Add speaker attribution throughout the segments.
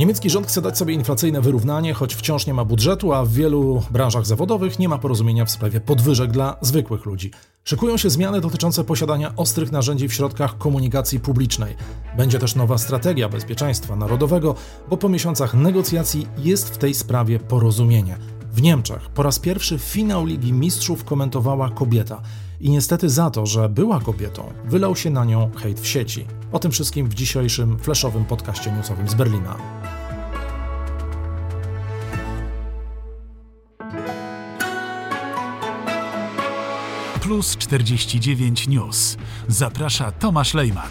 Speaker 1: Niemiecki rząd chce dać sobie inflacyjne wyrównanie, choć wciąż nie ma budżetu, a w wielu branżach zawodowych nie ma porozumienia w sprawie podwyżek dla zwykłych ludzi. Szykują się zmiany dotyczące posiadania ostrych narzędzi w środkach komunikacji publicznej. Będzie też nowa strategia bezpieczeństwa narodowego, bo po miesiącach negocjacji jest w tej sprawie porozumienie. W Niemczech po raz pierwszy finał Ligi Mistrzów komentowała kobieta. I niestety za to, że była kobietą, wylał się na nią hejt w sieci. O tym wszystkim w dzisiejszym flashowym podcaście newsowym z Berlina.
Speaker 2: Plus 49 News. Zaprasza Tomasz Lejman,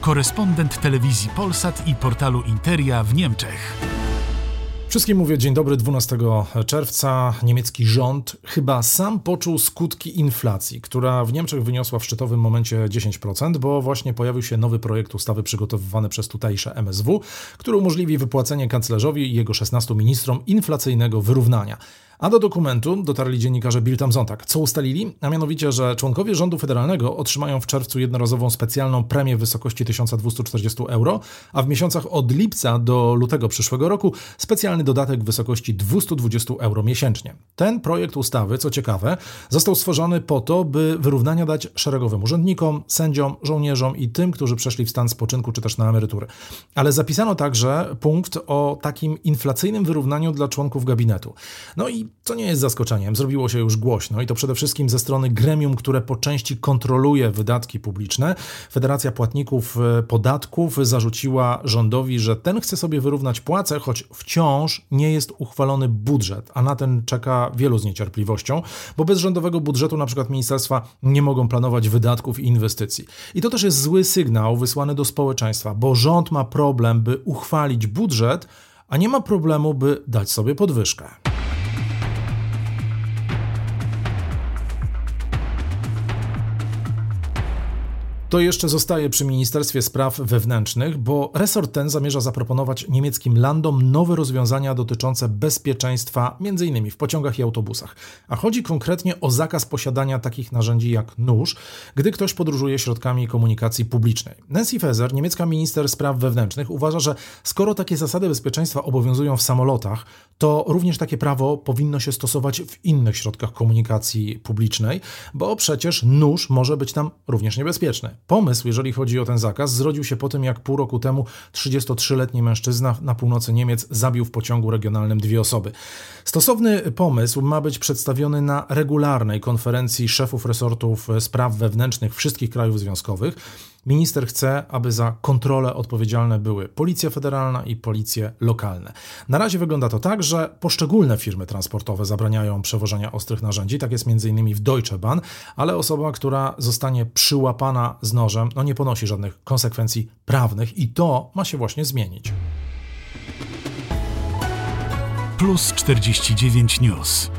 Speaker 2: korespondent telewizji Polsat i portalu Interia w Niemczech.
Speaker 1: Wszystkim mówię dzień dobry 12 czerwca. Niemiecki rząd chyba sam poczuł skutki inflacji, która w Niemczech wyniosła w szczytowym momencie 10%, bo właśnie pojawił się nowy projekt ustawy przygotowywany przez tutejsze MSW, który umożliwi wypłacenie kanclerzowi i jego 16 ministrom inflacyjnego wyrównania. A do dokumentu dotarli dziennikarze Bill am Sonntag. Co ustalili? A mianowicie, że członkowie rządu federalnego otrzymają w czerwcu jednorazową specjalną premię w wysokości 1240 euro, a w miesiącach od lipca do lutego przyszłego roku specjalny dodatek w wysokości 220 euro miesięcznie. Ten projekt ustawy, co ciekawe, został stworzony po to, by wyrównania dać szeregowym urzędnikom, sędziom, żołnierzom i tym, którzy przeszli w stan spoczynku czy też na emerytury. Ale zapisano także punkt o takim inflacyjnym wyrównaniu dla członków gabinetu. No i co nie jest zaskoczeniem, zrobiło się już głośno i to przede wszystkim ze strony gremium, które po części kontroluje wydatki publiczne. Federacja Płatników e, Podatków zarzuciła rządowi, że ten chce sobie wyrównać płace, choć wciąż nie jest uchwalony budżet, a na ten czeka wielu z niecierpliwością, bo bez rządowego budżetu na przykład ministerstwa nie mogą planować wydatków i inwestycji. I to też jest zły sygnał wysłany do społeczeństwa, bo rząd ma problem, by uchwalić budżet, a nie ma problemu, by dać sobie podwyżkę. To jeszcze zostaje przy Ministerstwie Spraw Wewnętrznych, bo resort ten zamierza zaproponować niemieckim landom nowe rozwiązania dotyczące bezpieczeństwa, m.in. w pociągach i autobusach. A chodzi konkretnie o zakaz posiadania takich narzędzi jak nóż, gdy ktoś podróżuje środkami komunikacji publicznej. Nancy Faeser, niemiecka minister spraw wewnętrznych, uważa, że skoro takie zasady bezpieczeństwa obowiązują w samolotach, to również takie prawo powinno się stosować w innych środkach komunikacji publicznej, bo przecież nóż może być tam również niebezpieczny. Pomysł, jeżeli chodzi o ten zakaz, zrodził się po tym, jak pół roku temu 33-letni mężczyzna na północy Niemiec zabił w pociągu regionalnym dwie osoby. Stosowny pomysł ma być przedstawiony na regularnej konferencji szefów resortów spraw wewnętrznych wszystkich krajów związkowych. Minister chce, aby za kontrolę odpowiedzialne były Policja Federalna i policje lokalne. Na razie wygląda to tak, że poszczególne firmy transportowe zabraniają przewożenia ostrych narzędzi, tak jest m.in. w Deutsche Bahn, ale osoba, która zostanie przyłapana z nożem, no nie ponosi żadnych konsekwencji prawnych i to ma się właśnie zmienić.
Speaker 2: Plus 49 News.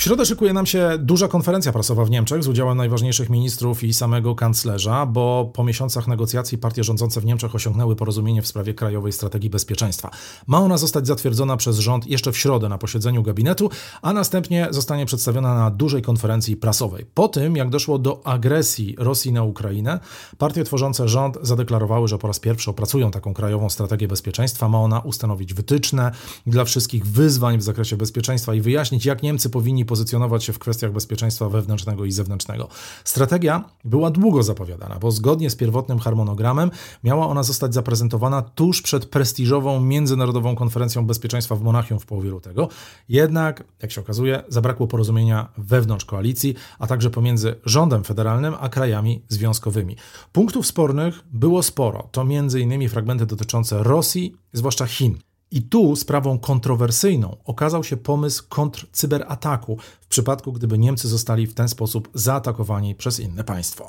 Speaker 1: W środę szykuje nam się duża konferencja prasowa w Niemczech z udziałem najważniejszych ministrów i samego kanclerza, bo po miesiącach negocjacji partie rządzące w Niemczech osiągnęły porozumienie w sprawie krajowej strategii bezpieczeństwa. Ma ona zostać zatwierdzona przez rząd jeszcze w środę na posiedzeniu gabinetu, a następnie zostanie przedstawiona na dużej konferencji prasowej. Po tym, jak doszło do agresji Rosji na Ukrainę, partie tworzące rząd zadeklarowały, że po raz pierwszy opracują taką krajową strategię bezpieczeństwa. Ma ona ustanowić wytyczne dla wszystkich wyzwań w zakresie bezpieczeństwa i wyjaśnić, jak Niemcy powinni pozycjonować się w kwestiach bezpieczeństwa wewnętrznego i zewnętrznego. Strategia była długo zapowiadana, bo zgodnie z pierwotnym harmonogramem miała ona zostać zaprezentowana tuż przed prestiżową Międzynarodową Konferencją Bezpieczeństwa w Monachium w połowie lutego. Jednak, jak się okazuje, zabrakło porozumienia wewnątrz koalicji, a także pomiędzy rządem federalnym a krajami związkowymi. Punktów spornych było sporo. To m.in. fragmenty dotyczące Rosji, zwłaszcza Chin. I tu sprawą kontrowersyjną okazał się pomysł kontrcyberataku w przypadku, gdyby Niemcy zostali w ten sposób zaatakowani przez inne państwo.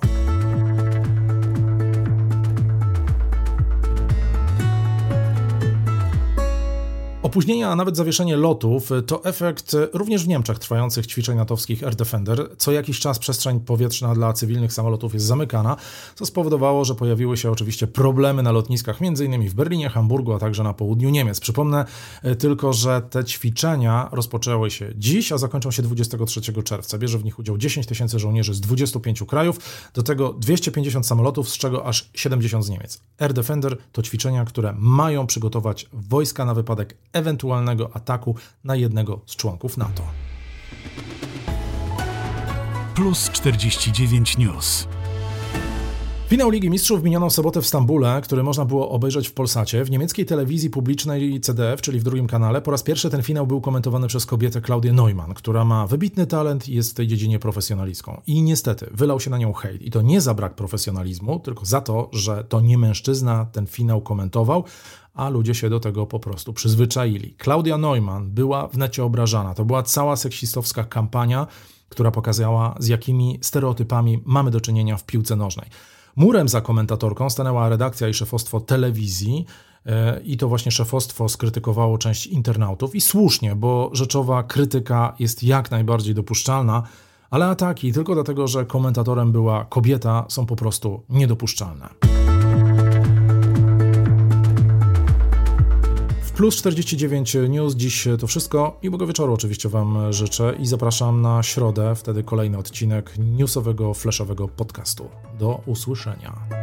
Speaker 1: Opóźnienia, a nawet zawieszenie lotów to efekt również w Niemczech trwających ćwiczeń natowskich Air Defender. Co jakiś czas przestrzeń powietrzna dla cywilnych samolotów jest zamykana, co spowodowało, że pojawiły się oczywiście problemy na lotniskach, m.in. w Berlinie, Hamburgu, a także na południu Niemiec. Przypomnę tylko, że te ćwiczenia rozpoczęły się dziś, a zakończą się 23 czerwca. Bierze w nich udział 10 tysięcy żołnierzy z 25 krajów, do tego 250 samolotów, z czego aż 70 z Niemiec. Air Defender to ćwiczenia, które mają przygotować wojska na wypadek ewentualnego ataku na jednego z członków NATO.
Speaker 2: Plus 49 News.
Speaker 1: Finał Ligi Mistrzów minioną sobotę w Stambule, który można było obejrzeć w Polsacie, w niemieckiej telewizji publicznej CDF, czyli w drugim kanale, po raz pierwszy ten finał był komentowany przez kobietę Klaudię Neumann, która ma wybitny talent i jest w tej dziedzinie profesjonalistką. I niestety wylał się na nią hejt. I to nie za brak profesjonalizmu, tylko za to, że to nie mężczyzna ten finał komentował, a ludzie się do tego po prostu przyzwyczaili. Klaudia Neumann była w necie obrażana. To była cała seksistowska kampania, która pokazała, z jakimi stereotypami mamy do czynienia w piłce nożnej. Murem za komentatorką stanęła redakcja i szefostwo telewizji. E, I to właśnie szefostwo skrytykowało część internautów i słusznie, bo rzeczowa krytyka jest jak najbardziej dopuszczalna, ale ataki tylko dlatego, że komentatorem była kobieta, są po prostu niedopuszczalne. Plus 49 News. Dziś to wszystko. Miłego wieczoru oczywiście Wam życzę i zapraszam na środę, wtedy kolejny odcinek newsowego, flashowego podcastu. Do usłyszenia.